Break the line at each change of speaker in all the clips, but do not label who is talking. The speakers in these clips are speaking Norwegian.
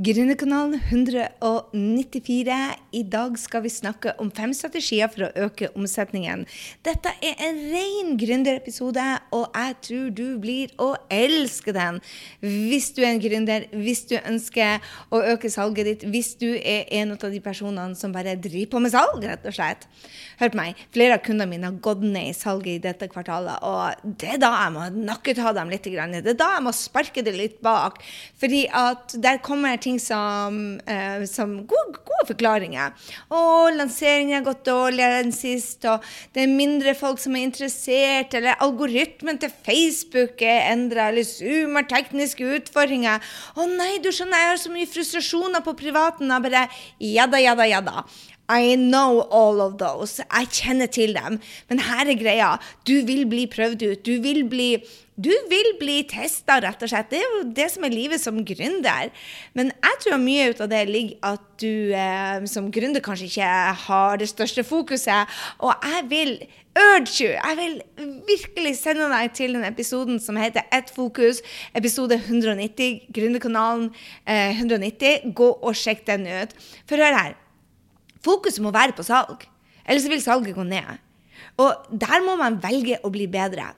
Gründerkanalen 194. I dag skal vi snakke om fem strategier for å øke omsetningen. Dette er en ren gründerepisode, og jeg tror du blir å elske den. Hvis du er en gründer, hvis du ønsker å øke salget ditt, hvis du er en av de personene som bare driver på med salg, rett og slett. Hør på meg, flere av kundene mine har gått ned i salget i dette kvartalet, og det er da jeg må nakketa dem litt. Det er da jeg må sparke det litt bak, fordi at der kommer ting som, eh, som gode, gode, forklaringer. Og lanseringen har gått dårligere enn sist, og det er mindre folk som er interessert, eller algoritmen til Facebook er endra, eller Zoom har tekniske utfordringer. Å nei, du skjønner, jeg har så mye frustrasjoner på privaten. Og bare ja da, ja da, ja da. I know all of those. Jeg kjenner til dem. Men her er greia. Du vil bli prøvd ut. Du vil bli du vil bli testa, rett og slett. Det er jo det som er livet som gründer. Men jeg tror mye ut av det ligger at du eh, som gründer kanskje ikke har det største fokuset. Og jeg vil urge you, jeg vil virkelig sende deg til den episoden som heter Ett fokus, episode 190, Gründerkanalen eh, 190. Gå og sjekk den ut. For hør her. Fokuset må være på salg, ellers vil salget gå ned. Og der må man velge å bli bedre.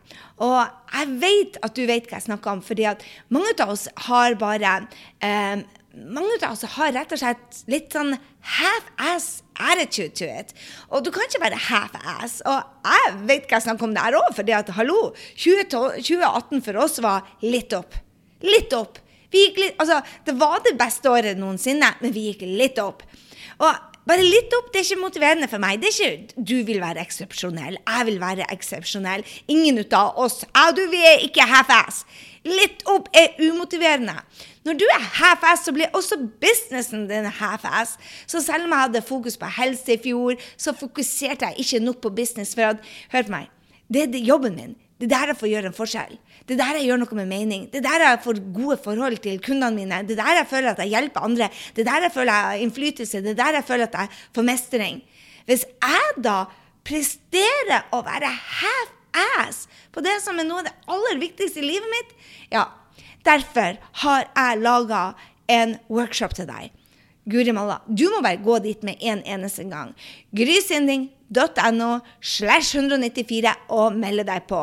Og jeg vet at du vet hva jeg snakker om, fordi at mange av oss har bare eh, mange av oss har rett og slett litt sånn half-ass attitude to it. Og du kan ikke være half-ass. Og jeg vet hva jeg snakker om der òg, fordi at hallo, 2018 for oss var litt opp. Litt opp. Litt, altså, det var det beste året noensinne, men vi gikk litt opp. Og bare litt opp, det er ikke motiverende for meg. Det er ikke du vil være eksepsjonell, jeg vil være eksepsjonell. Ingen av oss. Jeg og du, vi er ikke half-ass. Litt opp er umotiverende. Når du er half-ass, så blir også businessen din half-ass. Så selv om jeg hadde fokus på helse i fjor, så fokuserte jeg ikke nok på business. For at, hør på meg, det er jobben min. Det er der jeg får gjøre en forskjell. Det er der jeg gjør noe med mening. Det er der jeg får gode forhold til kundene mine. Det er der jeg føler at jeg hjelper andre. Det er der jeg føler jeg har innflytelse. Det er der jeg føler at jeg får mestring. Hvis jeg da presterer å være half-ass på det som er noe av det aller viktigste i livet mitt, ja, derfor har jeg laga en workshop til deg. Guri malla, du må bare gå dit med en eneste gang. Grysynding.no slash 194 og melde deg på.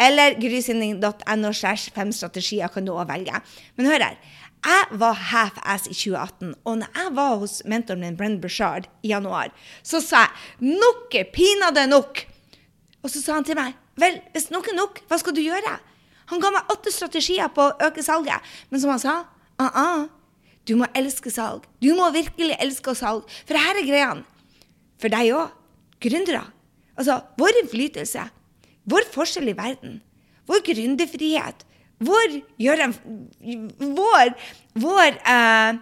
Eller grysynding.no slash fem strategier kan du òg velge. Men hør her. Jeg var half-ass i 2018, og når jeg var hos mentoren min, Brenn Bushard, i januar, så sa jeg nok er pinadø nok. Og så sa han til meg vel, hvis nok er nok, hva skal du gjøre? Han ga meg åtte strategier på å øke salget, men som han sa, -uh, du må elske salg. Du må virkelig elske salg. For her er greiene. For deg òg. Gründere. Altså, vår innflytelse, vår forskjell i verden, vår gründerfrihet, vår gjør en Vår, vår eh,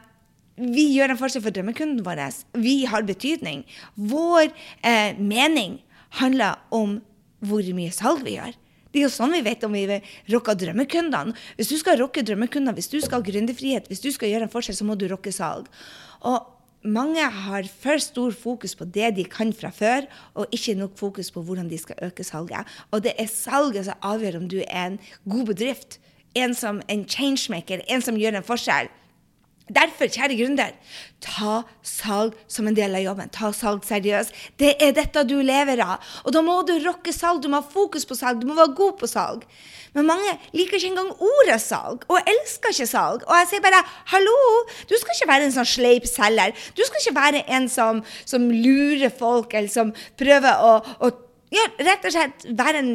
Vi gjør en forskjell for drømmekunden vår. Vi har betydning. Vår eh, mening handler om hvor mye salg vi gjør. Det er jo sånn vi vet om vi rocker drømmekundene. Hvis du skal rocke drømmekunder, hvis du skal ha gründerfrihet, hvis du skal gjøre en forskjell, så må du rocke salg. Og mange har for stor fokus på det de kan fra før, og ikke nok fokus på hvordan de skal øke salget. Og det er salget som avgjør om du er en god bedrift, en som en changemaker, en som gjør en forskjell. Derfor, kjære gründer, ta salg som en del av jobben. Ta salg seriøst. Det er dette du lever av. Og da må du rocke salg. Du må ha fokus på salg. Du må være god på salg. Men mange liker ikke engang ordet salg, og elsker ikke salg. Og jeg sier bare hallo, du skal ikke være en sånn sleip selger. Du skal ikke være en som, som lurer folk, eller som prøver å, å ja, rett og slett være en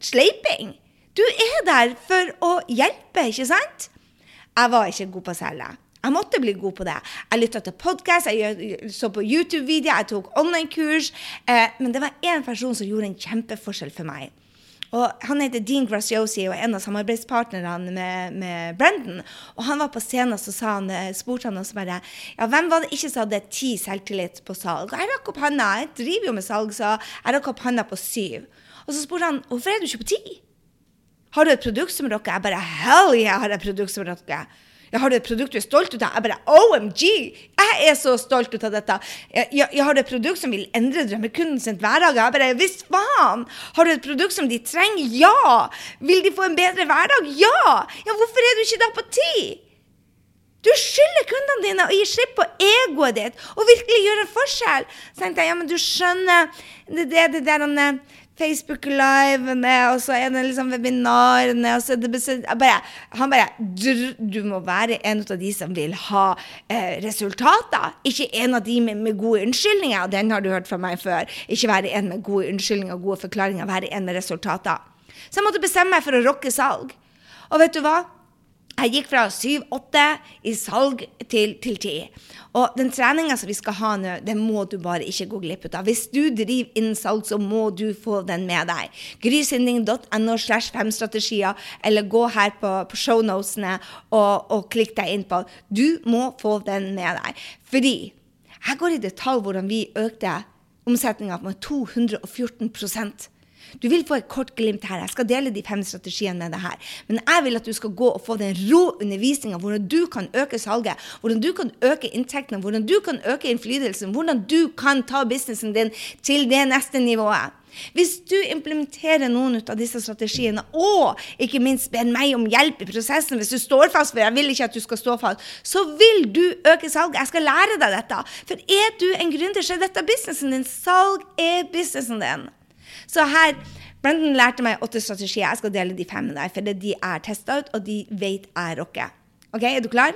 sleiping. Du er der for å hjelpe, ikke sant? Jeg var ikke god på å selge. Jeg måtte bli god på det. Jeg lytta til podkast, jeg så på YouTube-videoer, jeg tok online-kurs. Eh, men det var én person som gjorde en kjempeforskjell for meg. Og Han heter Dean Graciosi og er en av samarbeidspartnerne med, med Brendan. Og han var på scenen så eh, spurte han oss bare ja, hvem var det ikke som hadde ti selvtillit på salg. Jeg rakk opp handa. Jeg driver jo med salg, så jeg rakk opp handa på syv. Og så spurte han hvorfor er du ikke på ti? Har du et produkt som rocker? Jeg bare hell yeah, har jeg et produkt som rocker. Jeg har et produkt du er stolt ut av? Jeg bare OMG! Jeg er så stolt ut av dette. Jeg, jeg, jeg har et produkt som vil endre drømmekunden sin hverdag? Jeg bare Visst faen! Har du et produkt som de trenger? Ja! Vil de få en bedre hverdag? Ja! Ja, hvorfor er du ikke da på ti? Du skylder kundene dine å gi slipp på egoet ditt og virkelig gjøre en forskjell. Så tenkte jeg ja, men du skjønner det, det, det der han, Facebook-livene, og så er det liksom webinarene og så er det bare, Han bare du, må være en av de som vil ha eh, resultater, ikke en av de med, med, gode unnskyldninger. Den har du hørt fra meg før. Ikke være en med gode unnskyldninger og gode forklaringer, være en med resultater. Så jeg måtte bestemme meg for å rocke salg. Og vet du hva? Jeg gikk fra 7-8 i salg til, til 10. Og den treninga som vi skal ha nå, den må du bare ikke gå glipp av. Hvis du driver innen salg, så må du få den med deg. Grysynding.no slash femstrategier, eller gå her på, på shownotene og, og klikk deg inn på. Du må få den med deg. Fordi jeg går i detalj hvordan vi økte omsetninga med 214 du vil få et kort glimt her. Jeg skal dele de fem strategiene med deg her. Men jeg vil at du skal gå og få den rå undervisninga, hvordan du kan øke salget, hvordan du kan øke inntektene, hvordan du kan øke innflytelsen, hvordan du kan ta businessen din til det neste nivået. Hvis du implementerer noen av disse strategiene, og ikke minst ber meg om hjelp i prosessen hvis du står fast, for jeg vil ikke at du skal stå fast, så vil du øke salget. Jeg skal lære deg dette. For er du en gründer, så er dette businessen din. Salg er businessen din. Så her Brendan lærte meg åtte strategier. Jeg skal dele de fem med deg, for de er testa ut, og de vet jeg rocker. Ok, Er du klar?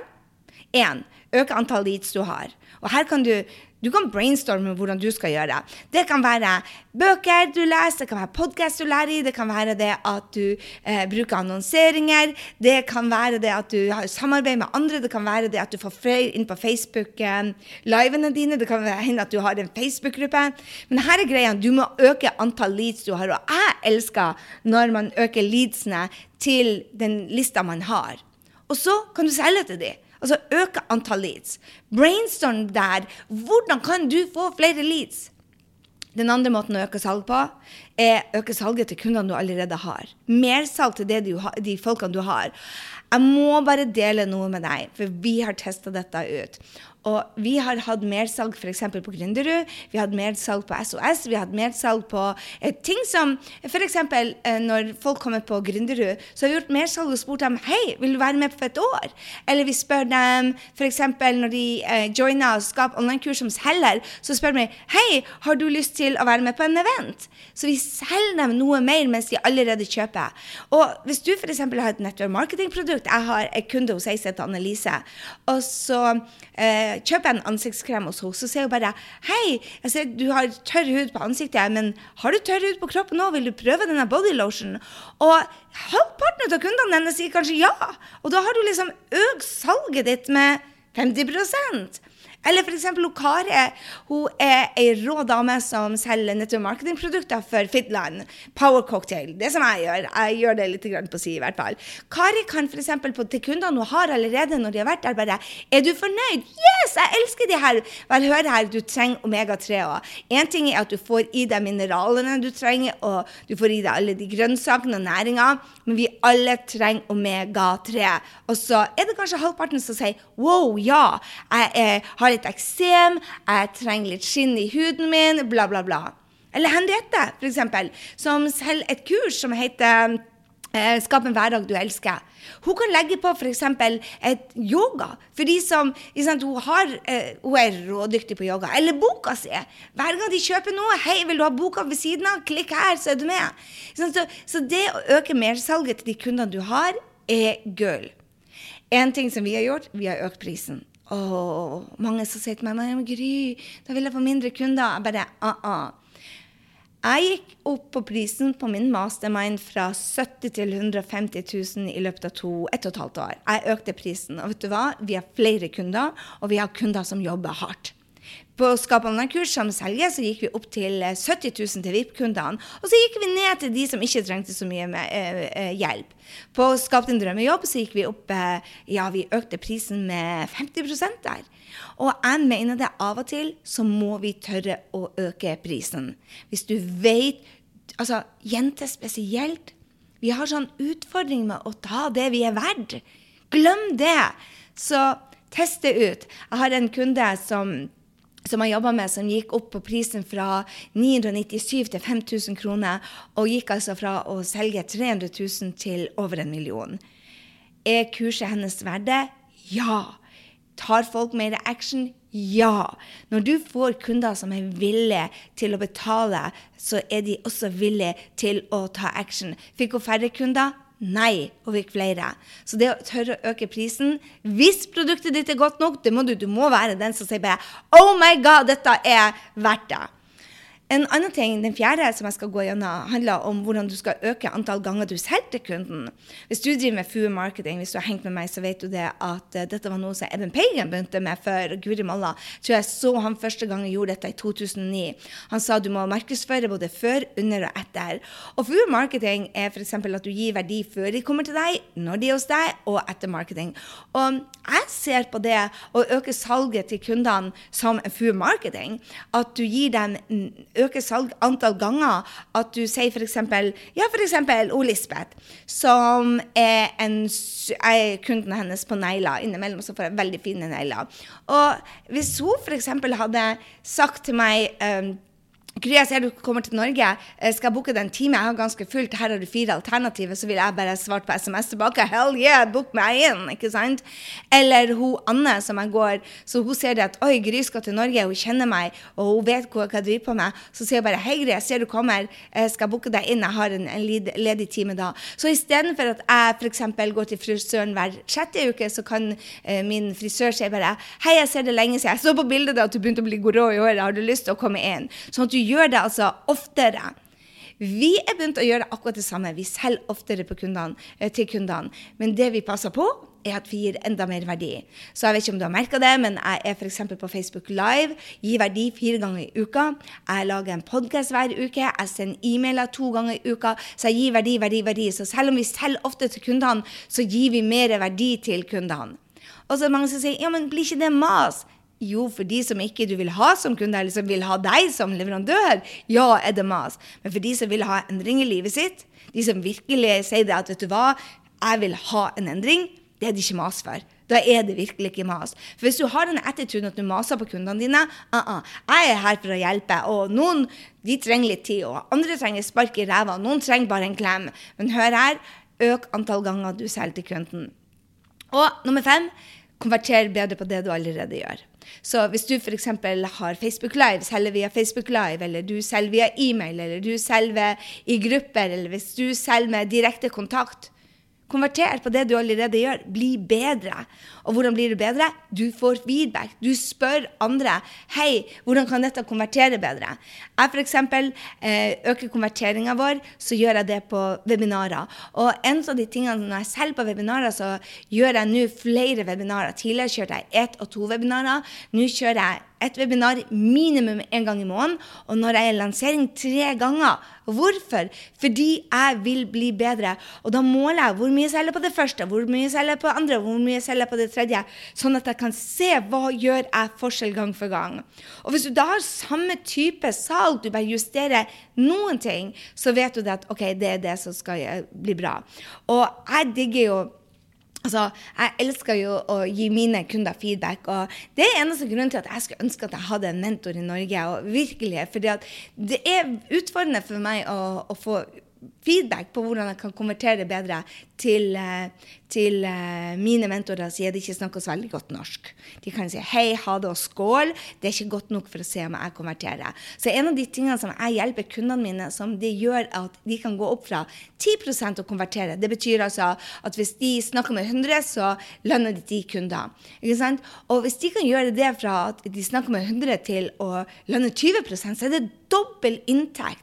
1. Øke antall leads du har. Og her kan du du kan brainstorme hvordan du skal gjøre det. Kan være bøker du leser, det kan være podkast du lærer i, det kan være det at du eh, bruker annonseringer, det kan være det at du har samarbeid med andre, det kan være det at du får flere inn på Facebook-livene eh, dine, det kan hende at du har en Facebook-gruppe. Men her er greia, du må øke antall leads du har. Og jeg elsker når man øker leadsene til den lista man har. Og så kan du selge til dem. Altså øke antall leads. Brainstorm der. Hvordan kan du få flere leads? Den andre måten å øke salg på, er øke salget til kundene du allerede har. Mersalg til de, de folkene du har. Jeg må bare dele noe med deg, for vi har testa dette ut. Og vi har hatt mersalg f.eks. på Gründerud, vi har hatt mersalg på SOS, vi har hatt mersalg på eh, ting som f.eks. Eh, når folk kommer på Gründerud, så har vi gjort mersalg og spurt dem hei, vil du være med på et år? Eller vi spør dem f.eks. når de eh, joiner og skaper online-kurs som selger, så spør vi hei, har du lyst til å være med på en event? Så vi selger dem noe mer mens de allerede kjøper. Og hvis du f.eks. har et network marketing-produkt, jeg har en kunde hos ei som Annelise, og så eh, kjøper jeg en ansiktskrem hos henne, så sier hun bare Hei, jeg ser du har tørr hud på ansiktet, men har du tørr hud på kroppen nå? Vil du prøve denne bodylotion? Og halvparten av kundene hennes sier kanskje ja. Og da har du liksom økt salget ditt med 50 eller f.eks. Kari. Hun er ei rå dame som selger nettopp marketingprodukter for Fitland. Power cocktail. Det som jeg gjør. Jeg gjør det litt på si, i hvert fall. Kari kan f.eks. til kundene hun har allerede når de har vært der, bare Er du fornøyd? Yes! Jeg elsker de her. Vel, hør her, du trenger omega-3 òg. Én ting er at du får i deg mineralene du trenger, og du får i deg alle de grønnsakene og næringa, men vi alle trenger omega-3. Og så er det kanskje halvparten som sier wow, ja, jeg er, har litt eksem, jeg trenger litt skinn i huden min, bla, bla, bla. Eller Henriette, f.eks., som selger et kurs som heter eh, Skap en hverdag du elsker. Hun kan legge på f.eks. et yoga for de som sant, hun, har, eh, hun, er rådyktig på yoga. Eller boka si. Hver gang de kjøper noe, hei, vil du ha boka ved siden av? Klikk her, så er du med. Så, så det å øke mersalget til de kundene du har, er gull. En ting som vi har gjort, vi har økt prisen. Oh, mange som sier til meg men Gry, da vil jeg få mindre kunder. Jeg bare ah, ah. Jeg gikk opp på prisen på min mastermind fra 70 til 150 000 i løpet av to, ett og et halvt år. Jeg økte prisen. Og vet du hva? Vi har flere kunder, og vi har kunder som jobber hardt. På Skap online-kurs som selger så gikk vi opp til 70 eh, 000 til VIP-kundene. Og så gikk vi ned til de som ikke trengte så mye med, eh, hjelp. På Skap din drømmejobb så gikk vi opp eh, Ja, vi økte prisen med 50 der. Og jeg mener det av og til så må vi tørre å øke prisen. Hvis du vet Altså, jenter spesielt. Vi har sånn utfordring med å ta det vi er verdt. Glem det! Så test det ut. Jeg har en kunde som som jeg jobba med, som gikk opp på prisen fra 997 til 5000 kroner, og gikk altså fra å selge 300 000 til over en million. Er kurset hennes verdt det? Ja. Tar folk mer action? Ja. Når du får kunder som er villige til å betale, så er de også villige til å ta action. Fikk hun færre kunder? Nei, og fikk flere. Så det å tørre å øke prisen Hvis produktet ditt er godt nok, det må du, du må være den som sier bare Oh my God, dette er verdt det. En annen ting, Den fjerde som jeg skal gå gjennom, handler om hvordan du skal øke antall ganger du selger til kunden. Hvis du driver med food marketing, hvis du har hengt med meg, så vet du det at uh, dette var noe som Eben Pagan begynte med før Guri Malla. Tror jeg så han første gang gjorde dette i 2009. Han sa du må markedsføre både før, under og etter. Og food marketing er f.eks. at du gir verdi før de kommer til deg, når de er hos deg, og etter marketing. Og jeg ser på det å øke salget til kundene som food marketing. At du gir dem øke salg antall ganger. At du sier f.eks. Ja, f.eks. Lisbeth, som er, en, er kunden hennes på negler. Innimellom så får jeg veldig fine negler. Og hvis hun f.eks. hadde sagt til meg um, Gry, jeg ser du kommer til Norge. skal Jeg booke deg en time. Jeg har ganske fullt. Her har du fire alternativer. Så vil jeg bare svart på SMS tilbake. Hell yeah, book meg inn! ikke sant? Eller hun Anne som jeg går Så hun ser det at oi, Gry skal til Norge. Hun kjenner meg, og hun vet hva jeg driver på med. Så sier hun bare hei, Gry, jeg ser du kommer. Jeg skal booke deg inn. Jeg har en, en ledig time da. Så istedenfor at jeg f.eks. går til frisøren hver sjette uke, så kan eh, min frisør si bare hei, jeg ser det lenge siden. Jeg så på bildet da at du begynte å bli grå i håret. Har du lyst til å komme inn? Sånn at du gjør det altså oftere. Vi er begynt å gjøre akkurat det samme. Vi selger oftere kundene, eh, til kundene. Men det vi passer på, er at vi gir enda mer verdi. Så jeg vet ikke om du har merka det, men jeg er f.eks. på Facebook Live. Gir verdi fire ganger i uka. Jeg lager en podkast hver uke. Jeg sender e-mailer to ganger i uka. Så jeg gir verdi, verdi, verdi. Så selv om vi selger ofte til kundene, så gir vi mer verdi til kundene. Og så er det mange som sier ja, men blir ikke det mas? Jo, for de som ikke du vil ha som kunde, eller som vil ha deg som leverandør, ja, er det mas. Men for de som vil ha endring i livet sitt, de som virkelig sier det at vet du hva, jeg vil ha en endring, det er det ikke mas for. Da er det virkelig ikke mas. For hvis du har den attituden at du maser på kundene dine uh -uh, Jeg er her for å hjelpe, og noen de trenger litt tid, og andre trenger spark i ræva, noen trenger bare en klem. Men hør her, øk antall ganger du selger til kunden. Og nummer fem, konverter bedre på det du allerede gjør. Så hvis du f.eks. har Facebook Live, selger via Facebook Live, eller du selger via e-mail, eller du selger i grupper, eller hvis du selger med direkte kontakt, Konverter på det du allerede gjør. Bli bedre. Og hvordan blir du bedre? Du får feedback. Du spør andre. 'Hei, hvordan kan dette konvertere bedre?' Jeg f.eks. Eh, øker konverteringa vår, så gjør jeg det på webinarer. Og en av de tingene når jeg selger på webinarer, så gjør jeg nå flere webinarer. Tidligere kjørte jeg ett og to webinarer. Nå kjører jeg et webinar minimum én gang i måneden. Og når jeg er lansering tre ganger. Hvorfor? Fordi jeg vil bli bedre. Og da måler jeg hvor mye jeg selger på det første, hvor mye jeg selger på det andre, hvor mye jeg selger på det tredje. Sånn at jeg kan se hva gjør jeg forskjell gang for gang. Og hvis du da har samme type salg, du bare justerer noen ting, så vet du at OK, det er det som skal bli bra. Og jeg digger jo Altså, Jeg elsker jo å gi mine kunder feedback. og Det er eneste grunnen til at jeg skulle ønske at jeg hadde en mentor i Norge. og virkelig, fordi Det er utfordrende for meg å, å få feedback på hvordan jeg kan konvertere bedre til, eh, til uh, mine mentorer, sier de ikke snakker så veldig godt norsk. De kan si hei, ha det og skål. Det er ikke godt nok for å se om jeg konverterer. Så en av de tingene som jeg hjelper kundene mine, som det gjør at de kan gå opp fra 10% og konvertere, det betyr altså at hvis de snakker med 100, så lønner de 10 kunder. Ikke sant? Og hvis de kan gjøre det fra at de snakker med 100 til å lønne 20% så er det dobbel inntekt.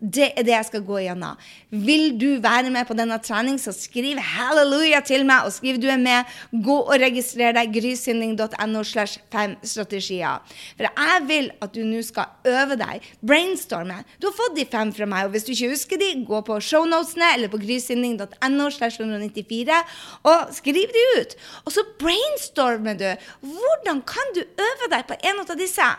Det er det jeg skal gå gjennom. Vil du være med på denne trening, så skriv halleluja til meg. Og skriv du er med, gå og registrer deg. grysynding.no slash fem strategier. For jeg vil at du nå skal øve deg, brainstorme. Du har fått de fem fra meg, og hvis du ikke husker de, gå på shownotene eller på grysynding.no slash 194 og skriv de ut. Og så brainstormer du. Hvordan kan du øve deg på en av disse?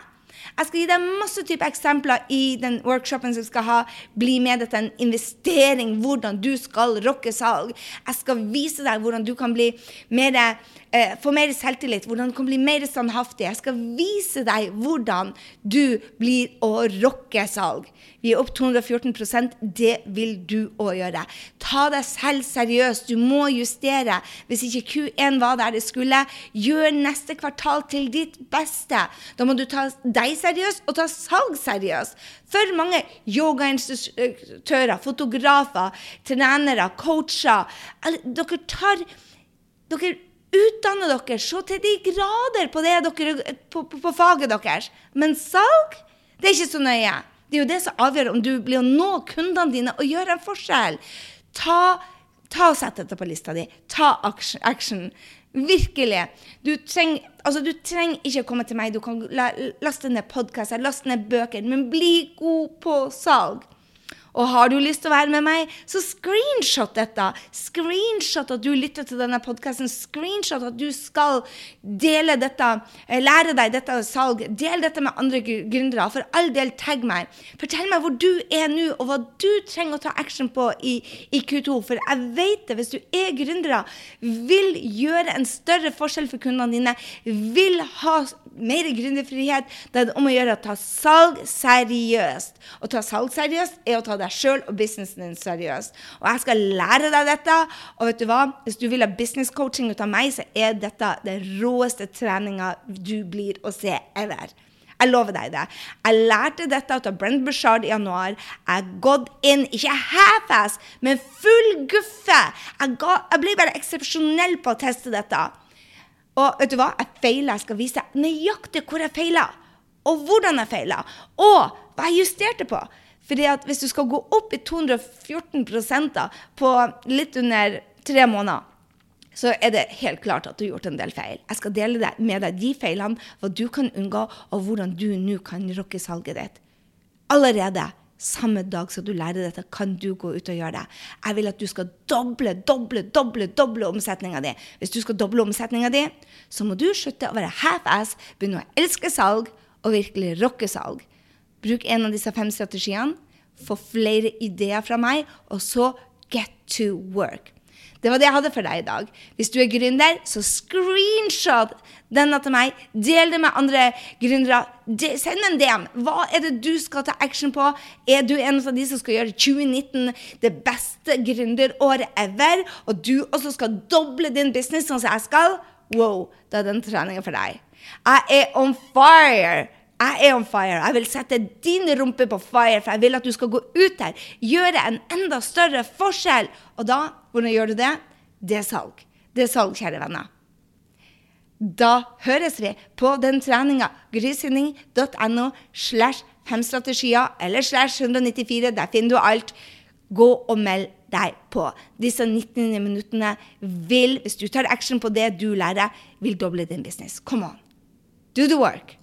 Jeg skal gi deg masse type eksempler i den workshopen som skal ha. Bli med deg til en investering, hvordan du skal rocke salg. Jeg skal vise deg hvordan du kan bli mer eh, få mer selvtillit, hvordan du kan bli mer standhaftig. Jeg skal vise deg hvordan du blir å rocke salg. Vi er opp 214 Det vil du òg gjøre. Ta deg selv seriøst. Du må justere. Hvis ikke Q1 var der det skulle, gjør neste kvartal til ditt beste. Da må du ta deg seriøst og ta salg seriøst. For mange yogainstruktører, fotografer, trenere, coacher Dere tar Dere utdanner dere så til de grader på, det dere, på, på, på faget deres. Men salg, det er ikke så nøye. Det er jo det som avgjør om du blir å nå kundene dine og gjøre en forskjell. Ta, ta og Sett dette på lista di. Ta action. Virkelig. Du trenger, altså, du trenger ikke komme til meg. Du kan laste ned podkaster, laste ned bøker, men bli god på salg. Og har du lyst til å være med meg, så screenshot dette. Screenshot at du lytter til denne podkasten. Screenshot at du skal dele dette, eh, lære deg dette salg. Del dette med andre gründere. For all del, tagg meg. Fortell meg hvor du er nå, og hva du trenger å ta action på i, i Q2. For jeg vet det, hvis du er gründere, vil gjøre en større forskjell for kundene dine, vil ha mer gründerfrihet, da er det om å gjøre å ta salg seriøst. Å ta salg seriøst er å ta deg sjøl og businessen din seriøst. Og jeg skal lære deg dette. Og vet du hva? Hvis du vil ha business coaching ut av meg, så er dette den råeste treninga du blir å se ever. Jeg lover deg det. Jeg lærte dette av Brent Bushard i januar. Jeg gått inn, ikke half-ass, men full guffe. Jeg, ga, jeg ble bare eksepsjonell på å teste dette. Og vet du hva? Jeg feila. Jeg skal vise nøyaktig hvor jeg feila. Og hvordan jeg feila. Og hva jeg justerte på. Fordi at hvis du skal gå opp i 214% på litt under tre måneder, så er det helt klart at du har gjort en del feil. Jeg skal dele med deg de feilene, hva du kan unngå, og hvordan du nå kan rocke salget ditt. Allerede samme dag som du lærer dette, kan du gå ut og gjøre det. Jeg vil at du skal doble, doble, doble doble omsetninga di. Hvis du skal doble omsetninga di, så må du slutte å være half-ass, begynne å elske salg og virkelig rocke salg. Bruk en av disse fem strategiene, få flere ideer fra meg, og så get to work. Det var det jeg hadde for deg i dag. Hvis du er gründer, så screenshot denne til meg. Del det med andre gründere. Send en DM. Hva er det du skal ta action på? Er du en av de som skal gjøre 2019 det beste gründeråret ever, og du også skal doble din business sånn som jeg skal? Wow, da er den treningen for deg. Jeg er on fire! Jeg er on fire. Jeg vil sette din rumpe på fire, for jeg vil at du skal gå ut der, gjøre en enda større forskjell. Og da, hvordan gjør du det? Det er salg. Det er salg, kjære venner. Da høres vi på den treninga grysynding.no slash femstrategier eller slash 194. Der finner du alt. Gå og meld deg på. Disse 19 minuttene vil, hvis du tar action på det du lærer, vil doble din business. Come on. Do the work.